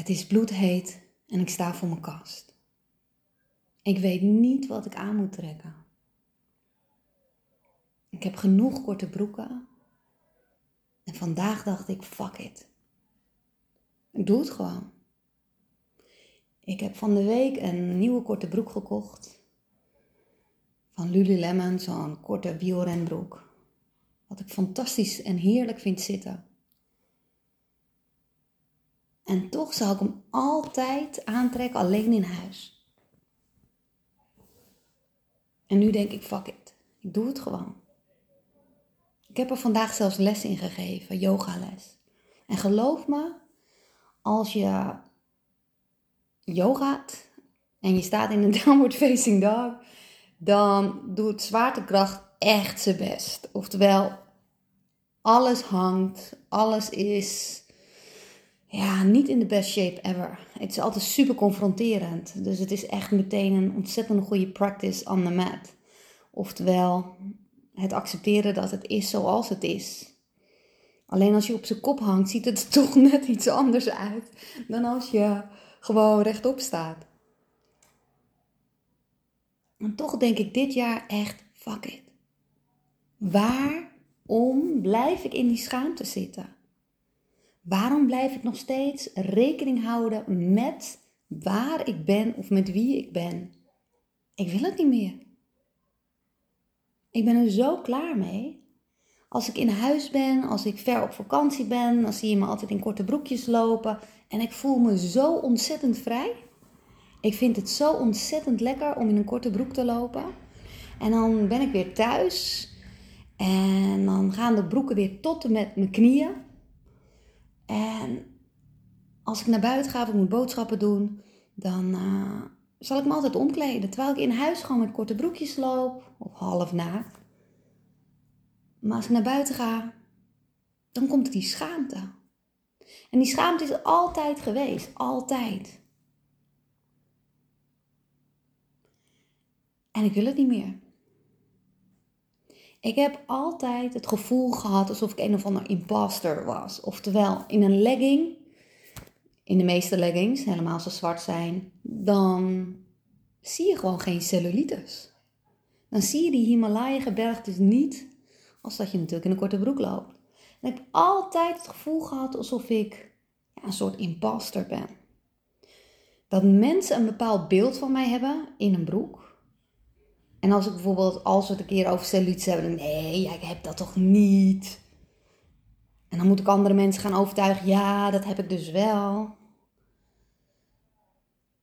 Het is bloedheet en ik sta voor mijn kast. Ik weet niet wat ik aan moet trekken. Ik heb genoeg korte broeken. En vandaag dacht ik, fuck it. Ik doe het gewoon. Ik heb van de week een nieuwe korte broek gekocht. Van Lululemon, zo'n korte wielrenbroek. Wat ik fantastisch en heerlijk vind zitten. En toch zou ik hem altijd aantrekken alleen in huis. En nu denk ik, fuck it. Ik doe het gewoon. Ik heb er vandaag zelfs les in gegeven, yogales. En geloof me, als je yogaat en je staat in een downward facing dog, dan doet zwaartekracht echt zijn best. Oftewel, alles hangt, alles is ja, niet in de best shape ever. Het is altijd super confronterend. Dus het is echt meteen een ontzettend goede practice on the mat. Oftewel, het accepteren dat het is zoals het is. Alleen als je op zijn kop hangt, ziet het er toch net iets anders uit dan als je gewoon rechtop staat. En toch denk ik dit jaar echt, fuck it. Waarom blijf ik in die schaamte zitten? Waarom blijf ik nog steeds rekening houden met waar ik ben of met wie ik ben? Ik wil het niet meer. Ik ben er zo klaar mee. Als ik in huis ben, als ik ver op vakantie ben, dan zie je me altijd in korte broekjes lopen. En ik voel me zo ontzettend vrij. Ik vind het zo ontzettend lekker om in een korte broek te lopen. En dan ben ik weer thuis. En dan gaan de broeken weer tot en met mijn knieën. En als ik naar buiten ga of ik moet boodschappen doen, dan uh, zal ik me altijd omkleden. Terwijl ik in huis gewoon met korte broekjes loop, of half naakt. Maar als ik naar buiten ga, dan komt die schaamte. En die schaamte is altijd geweest, altijd. En ik wil het niet meer. Ik heb altijd het gevoel gehad alsof ik een of ander imposter was. Oftewel, in een legging, in de meeste leggings, helemaal als ze zwart zijn, dan zie je gewoon geen cellulitis. Dan zie je die Himalaya-gebergtes niet als dat je natuurlijk in een korte broek loopt. En ik heb altijd het gevoel gehad alsof ik ja, een soort imposter ben. Dat mensen een bepaald beeld van mij hebben in een broek. En als ik bijvoorbeeld, als we het een keer over cellulitis hebben, dan nee, ik heb dat toch niet. En dan moet ik andere mensen gaan overtuigen, ja, dat heb ik dus wel.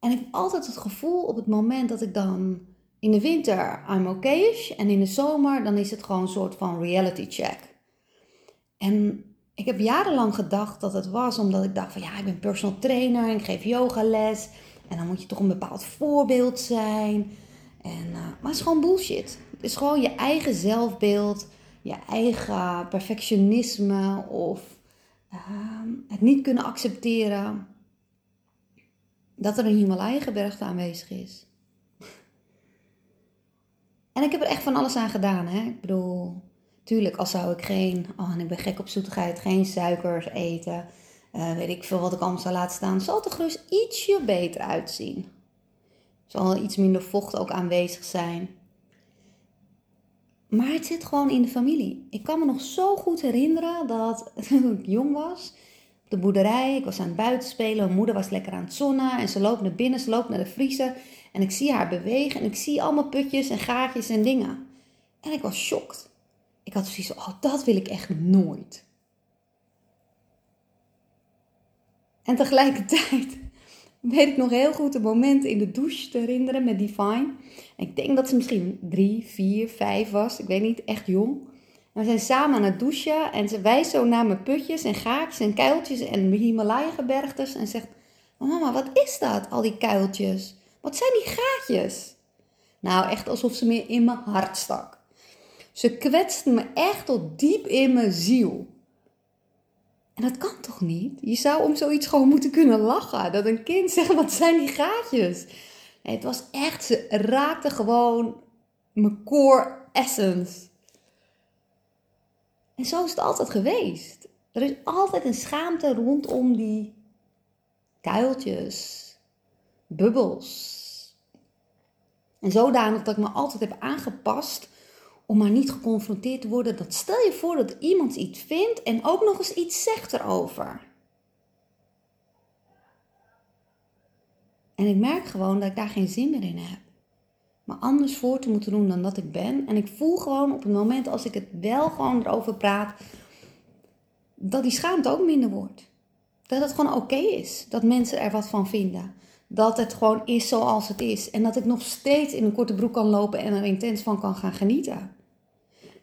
En ik heb altijd het gevoel op het moment dat ik dan in de winter I'm okay en in de zomer dan is het gewoon een soort van reality check. En ik heb jarenlang gedacht dat het was omdat ik dacht van ja, ik ben personal trainer en ik geef yogales en dan moet je toch een bepaald voorbeeld zijn. En, uh, maar het is gewoon bullshit. Het is gewoon je eigen zelfbeeld, je eigen perfectionisme of uh, het niet kunnen accepteren dat er een Himalaya-gebergte aanwezig is. En ik heb er echt van alles aan gedaan. Hè? Ik bedoel, tuurlijk, als zou ik geen, oh, en ik ben gek op zoetigheid, geen suikers eten, uh, weet ik veel wat ik allemaal zou laten staan, zal het er gerust ietsje beter uitzien zal iets minder vocht ook aanwezig zijn. Maar het zit gewoon in de familie. Ik kan me nog zo goed herinneren dat toen ik jong was, op de boerderij, ik was aan het buiten spelen, mijn moeder was lekker aan het zonnen en ze loopt naar binnen, ze loopt naar de vriezer en ik zie haar bewegen en ik zie allemaal putjes en gaatjes en dingen. En ik was shocked. Ik had zoiets van, oh, dat wil ik echt nooit. En tegelijkertijd weet ik nog heel goed een moment in de douche te herinneren met Divine. ik denk dat ze misschien drie, vier, vijf was. Ik weet niet, echt jong. we zijn samen aan het douchen en ze wijst zo naar mijn putjes en gaatjes en kuiltjes en Himalaya-gebergtes. En zegt, mama, wat is dat, al die kuiltjes? Wat zijn die gaatjes? Nou, echt alsof ze me in mijn hart stak. Ze kwetste me echt tot diep in mijn ziel. En dat kan toch niet? Je zou om zoiets gewoon moeten kunnen lachen. Dat een kind zegt, wat zijn die gaatjes? Het was echt, ze raakte gewoon mijn core essence. En zo is het altijd geweest. Er is altijd een schaamte rondom die kuiltjes, bubbels. En zodanig dat ik me altijd heb aangepast om maar niet geconfronteerd te worden. Dat stel je voor dat iemand iets vindt en ook nog eens iets zegt erover. En ik merk gewoon dat ik daar geen zin meer in heb. Me anders voor te moeten doen dan dat ik ben. En ik voel gewoon op het moment als ik het wel gewoon erover praat, dat die schaamte ook minder wordt. Dat het gewoon oké is dat mensen er wat van vinden. Dat het gewoon is zoals het is. En dat ik nog steeds in een korte broek kan lopen en er intens van kan gaan genieten.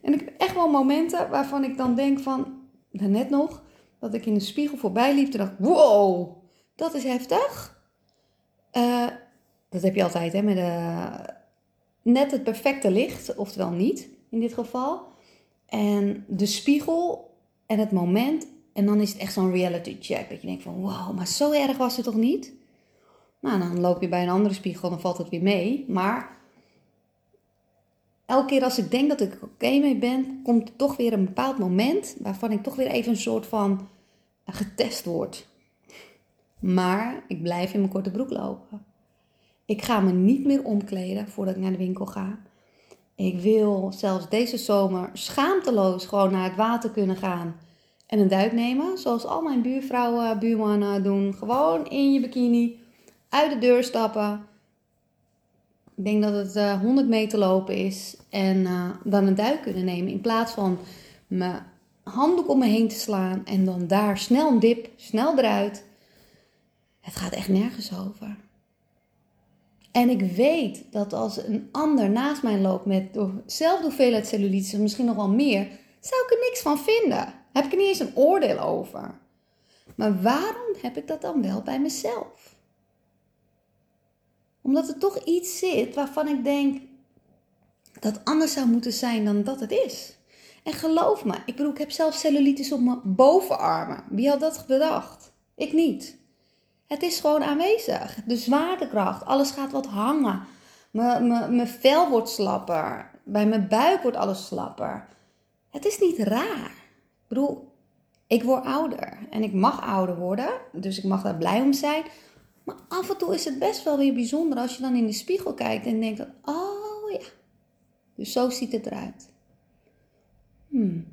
En ik heb echt wel momenten waarvan ik dan denk van, net nog, dat ik in de spiegel voorbij liep en dacht, wow, dat is heftig. Uh, dat heb je altijd, hè, met uh, net het perfecte licht, oftewel niet in dit geval. En de spiegel en het moment. En dan is het echt zo'n reality check. Dat je denkt van, wow, maar zo erg was het toch niet? Nou, dan loop je bij een andere spiegel, dan valt het weer mee. Maar elke keer als ik denk dat ik oké mee ben, komt er toch weer een bepaald moment waarvan ik toch weer even een soort van getest word. Maar ik blijf in mijn korte broek lopen. Ik ga me niet meer omkleden voordat ik naar de winkel ga. Ik wil zelfs deze zomer schaamteloos gewoon naar het water kunnen gaan en een duik nemen. Zoals al mijn buurvrouwen, buurmannen doen. Gewoon in je bikini uit de deur stappen. Ik denk dat het uh, eh, 100 meter lopen is. En uh, dan een duik kunnen nemen. In plaats van mijn handdoek om me heen te slaan. En dan daar snel een dip, snel eruit. Het gaat echt nergens over. En ik weet dat als een ander naast mij loopt met dezelfde hoeveelheid cellulitis, misschien nog wel meer, zou ik er niks van vinden. Heb ik er niet eens een oordeel over. Maar waarom heb ik dat dan wel bij mezelf? Omdat er toch iets zit waarvan ik denk dat anders zou moeten zijn dan dat het is. En geloof me, ik bedoel, ik heb zelf cellulitis op mijn bovenarmen. Wie had dat bedacht? Ik niet. Het is gewoon aanwezig. De zwaartekracht, alles gaat wat hangen. Mijn vel wordt slapper. Bij mijn buik wordt alles slapper. Het is niet raar. Ik bedoel, ik word ouder en ik mag ouder worden, dus ik mag daar blij om zijn. Maar af en toe is het best wel weer bijzonder als je dan in de spiegel kijkt en denkt: oh ja, dus zo ziet het eruit. Hmm.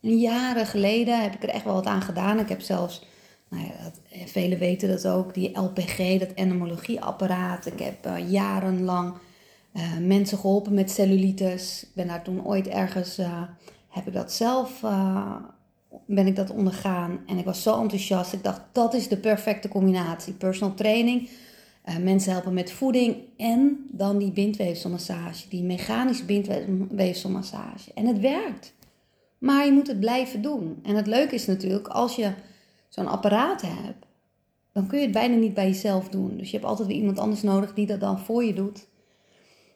Jaren geleden heb ik er echt wel wat aan gedaan. Ik heb zelfs, nou ja, dat, eh, velen weten dat ook, die LPG, dat entomologieapparaat. Ik heb uh, jarenlang uh, mensen geholpen met cellulitis. Ik ben daar toen ooit ergens, heb ik dat zelf, ben ik dat ondergaan. En ik was zo enthousiast. Ik dacht, dat is de perfecte combinatie. Personal training, mensen helpen met voeding en dan die bindweefselmassage. Die mechanische bindweefselmassage. En het werkt. Maar je moet het blijven doen. En het leuke is natuurlijk, als je zo'n apparaat hebt, dan kun je het bijna niet bij jezelf doen. Dus je hebt altijd weer iemand anders nodig die dat dan voor je doet.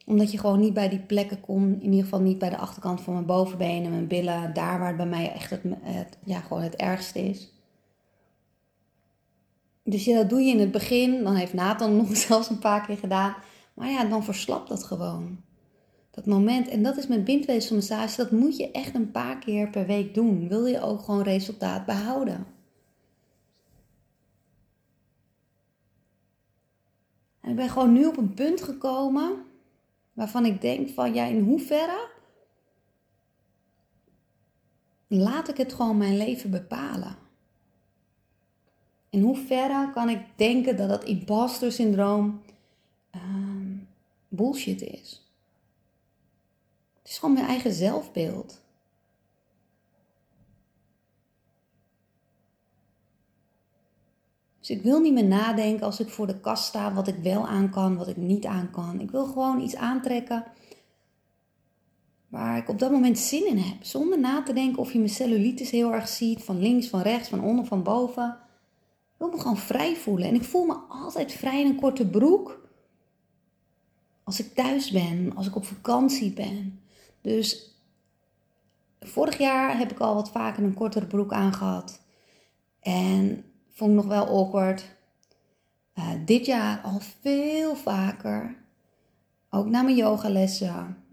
Omdat je gewoon niet bij die plekken komt. In ieder geval niet bij de achterkant van mijn bovenbenen, mijn billen. Daar waar het bij mij echt het, ja, gewoon het ergste is. Dus ja, dat doe je in het begin. Dan heeft Nathan nog zelfs een paar keer gedaan. Maar ja, dan verslapt dat gewoon. Dat moment, en dat is met bindweefselmassage, dat moet je echt een paar keer per week doen. Wil je ook gewoon resultaat behouden. En ik ben gewoon nu op een punt gekomen waarvan ik denk van ja, in hoeverre laat ik het gewoon mijn leven bepalen. In hoeverre kan ik denken dat dat imposter syndroom uh, bullshit is. Het is gewoon mijn eigen zelfbeeld. Dus ik wil niet meer nadenken als ik voor de kast sta wat ik wel aan kan, wat ik niet aan kan. Ik wil gewoon iets aantrekken waar ik op dat moment zin in heb. Zonder na te denken of je mijn cellulitis heel erg ziet, van links, van rechts, van onder, van boven. Ik wil me gewoon vrij voelen. En ik voel me altijd vrij in een korte broek. Als ik thuis ben, als ik op vakantie ben. Dus vorig jaar heb ik al wat vaker een kortere broek aangehad. En vond ik nog wel awkward. Uh, dit jaar al veel vaker. Ook na mijn yogalessen.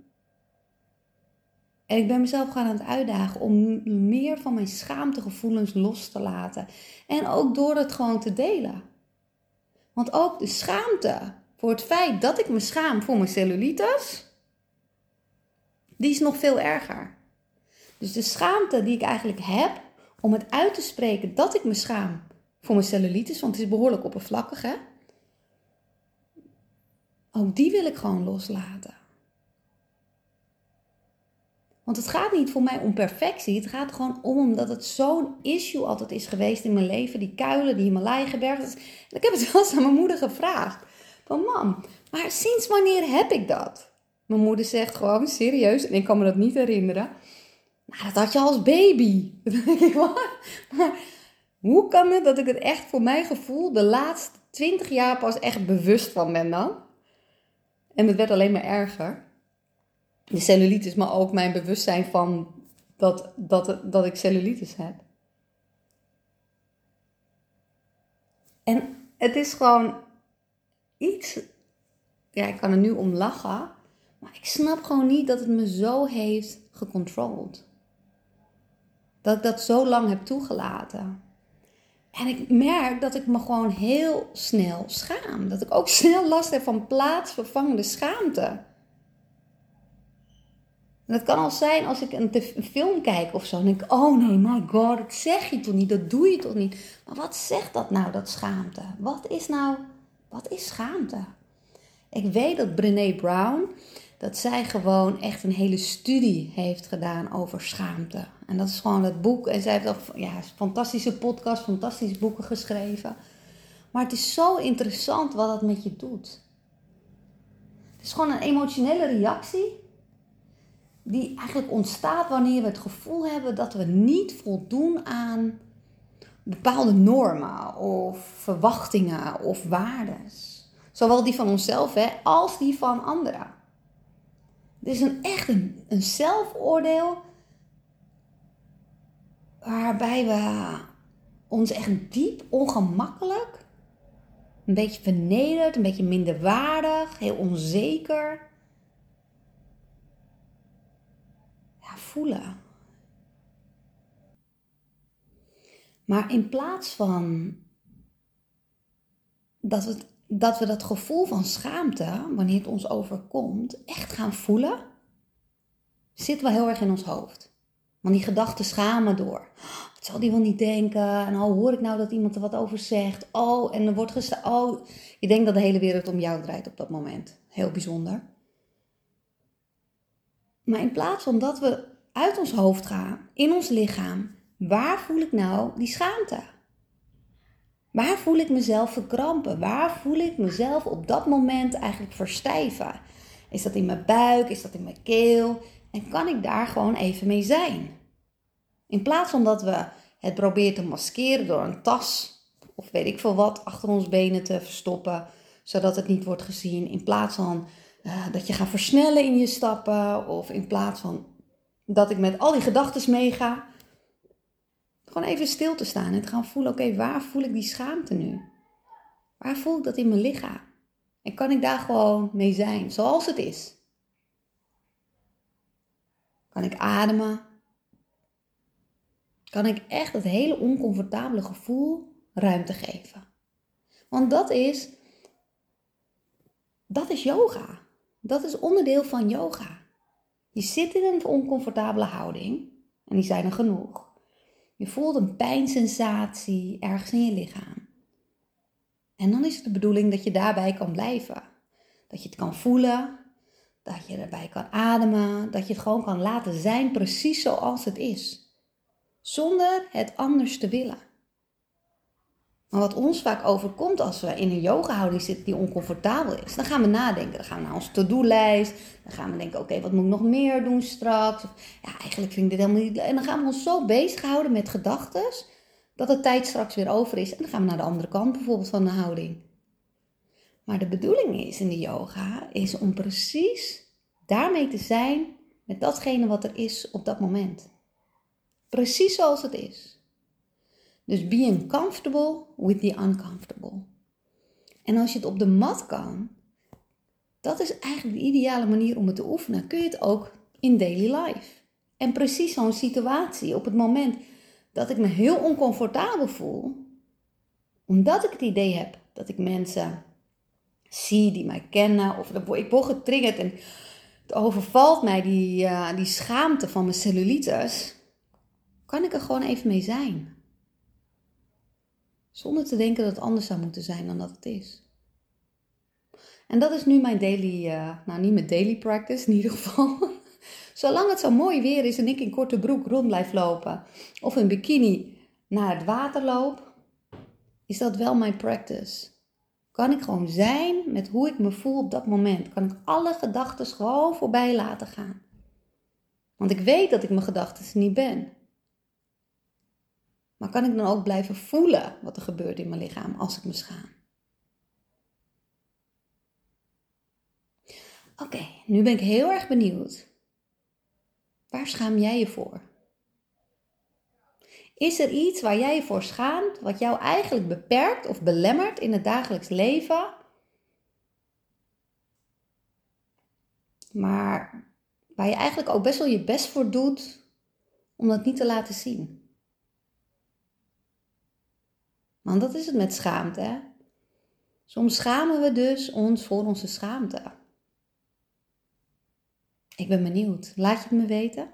En ik ben mezelf gaan aan het uitdagen om meer van mijn schaamtegevoelens los te laten. En ook door het gewoon te delen. Want ook de schaamte voor het feit dat ik me schaam voor mijn cellulitis, die is nog veel erger. Dus de schaamte die ik eigenlijk heb om het uit te spreken dat ik me schaam voor mijn cellulitis, want het is behoorlijk oppervlakkig, hè? Ook die wil ik gewoon loslaten. Want het gaat niet voor mij om perfectie. Het gaat gewoon om omdat het zo'n issue altijd is geweest in mijn leven. Die kuilen, die Himalaya-gebergte. Ik heb het wel aan mijn moeder gevraagd. Van mam, maar sinds wanneer heb ik dat? Mijn moeder zegt gewoon serieus, en ik kan me dat niet herinneren. Nou, dat had je als baby. Maar hoe kan het dat ik het echt voor mijn gevoel de laatste 20 jaar pas echt bewust van ben dan? En het werd alleen maar erger. De cellulitis, maar ook mijn bewustzijn van dat, dat, dat ik cellulitis heb. En het is gewoon iets. Ja, ik kan er nu om lachen. Maar ik snap gewoon niet dat het me zo heeft gecontroleerd. Dat ik dat zo lang heb toegelaten. En ik merk dat ik me gewoon heel snel schaam. Dat ik ook snel last heb van plaatsvervangende schaamte. En dat kan al zijn als ik een, film kijk of zo. En denk ik, oh nee, my god, dat zeg je toch niet, dat doe je toch niet. Maar wat zegt dat nou, dat schaamte? Wat is nou, wat is schaamte? Ik weet dat Brené Brown, dat zij gewoon echt een hele studie heeft gedaan over schaamte. En dat is gewoon het boek. En zij heeft ook ja, fantastische podcast, fantastische boeken geschreven. Maar het is zo interessant wat dat met je doet. Het is gewoon een emotionele reactie die eigenlijk ontstaat wanneer we het gevoel hebben dat we niet voldoen aan bepaalde normen of verwachtingen of waarden. Zowel die van onszelf hè, als die van anderen. Het is een, echt een, zelfoordeel waarbij we ons echt diep ongemakkelijk, een beetje vernederd, een beetje minderwaardig, heel onzeker ja, voelen. Maar in plaats van dat we, dat we dat gevoel van schaamte, wanneer het ons overkomt, echt gaan voelen, zitten wel heel erg in ons hoofd. Want die gedachten schamen door. Wat zal die wel niet denken? En oh, hoor ik nou dat iemand er wat over zegt? Oh, en er wordt. Oh, je denkt dat de hele wereld om jou draait op dat moment. Heel bijzonder. Maar in plaats van dat we uit ons hoofd gaan, in ons lichaam, waar voel ik nou die schaamte? Waar voel ik mezelf verkrampen? Waar voel ik mezelf op dat moment eigenlijk verstijven? Is dat in mijn buik? Is dat in mijn keel? En kan ik daar gewoon even mee zijn? In plaats van dat we het proberen te maskeren door een tas of weet ik veel wat achter ons benen te verstoppen, zodat het niet wordt gezien. In plaats van uh, dat je gaat versnellen in je stappen of in plaats van dat ik met al die gedachten meega. Gewoon even stil te staan en te gaan voelen, oké, waar voel ik die schaamte nu? Waar voel ik dat in mijn lichaam? En kan ik daar gewoon mee zijn, zoals het is? Kan ik ademen? Kan ik echt het hele oncomfortabele gevoel ruimte geven? Want dat is, dat is yoga. Dat is onderdeel van yoga. Je zit in een oncomfortabele houding en die zijn er genoeg. Je voelt een pijnsensatie ergens in je lichaam. En dan is het de bedoeling dat je daarbij kan blijven. Dat je het kan voelen, dat je erbij kan ademen, dat je het gewoon kan laten zijn precies zoals het is. Zonder het anders te willen. Maar wat ons vaak overkomt als we in een yoga-houding zitten die oncomfortabel is, dan gaan we nadenken. Dan gaan we naar onze to-do-lijst. Dan gaan we denken, oké, wat moet ik nog meer doen straks? Of, ja, eigenlijk vind ik dit helemaal niet... En dan gaan we ons zo bezighouden met gedachten dat de tijd straks weer over is. En dan gaan we naar de andere kant bijvoorbeeld van de houding. Maar de bedoeling is in de yoga, is om precies daarmee te zijn met datgene wat er is op dat moment. Precies zoals het is. Dus being comfortable with the uncomfortable. En als je het op de mat kan, dat is eigenlijk de ideale manier om het te oefenen. Kun je het ook in daily life. En precies zo'n situatie op het moment dat ik me heel oncomfortabel voel, omdat ik het idee heb dat ik mensen zie die mij kennen, of ik word getriggerd en het overvalt mij die, uh, die schaamte van mijn cellulitis, kan ik er gewoon even mee zijn. Zonder te denken dat het anders zou moeten zijn dan dat het is. En dat is nu mijn daily, uh, nou niet mijn daily practice in ieder geval. Zolang het zo mooi weer is en ik in korte broek rond blijf lopen of in bikini naar het water loop, is dat wel mijn practice. Kan ik gewoon zijn met hoe ik me voel op dat moment. Kan ik alle gedachten gewoon voorbij laten gaan. Want ik weet dat ik mijn gedachten niet ben. Maar kan ik dan ook blijven voelen wat er gebeurt in mijn lichaam als ik me schaam? Oké, nu ben ik heel erg benieuwd. Waar schaam jij je voor? Is er iets waar jij je voor schaamt, wat jou eigenlijk beperkt of belemmert in het dagelijks leven? Maar waar je eigenlijk ook best wel je best voor doet om dat niet te laten zien. Want dat is het met schaamte. Hè? Soms schamen we dus ons voor onze schaamte. Ik ben benieuwd. Laat je het me weten.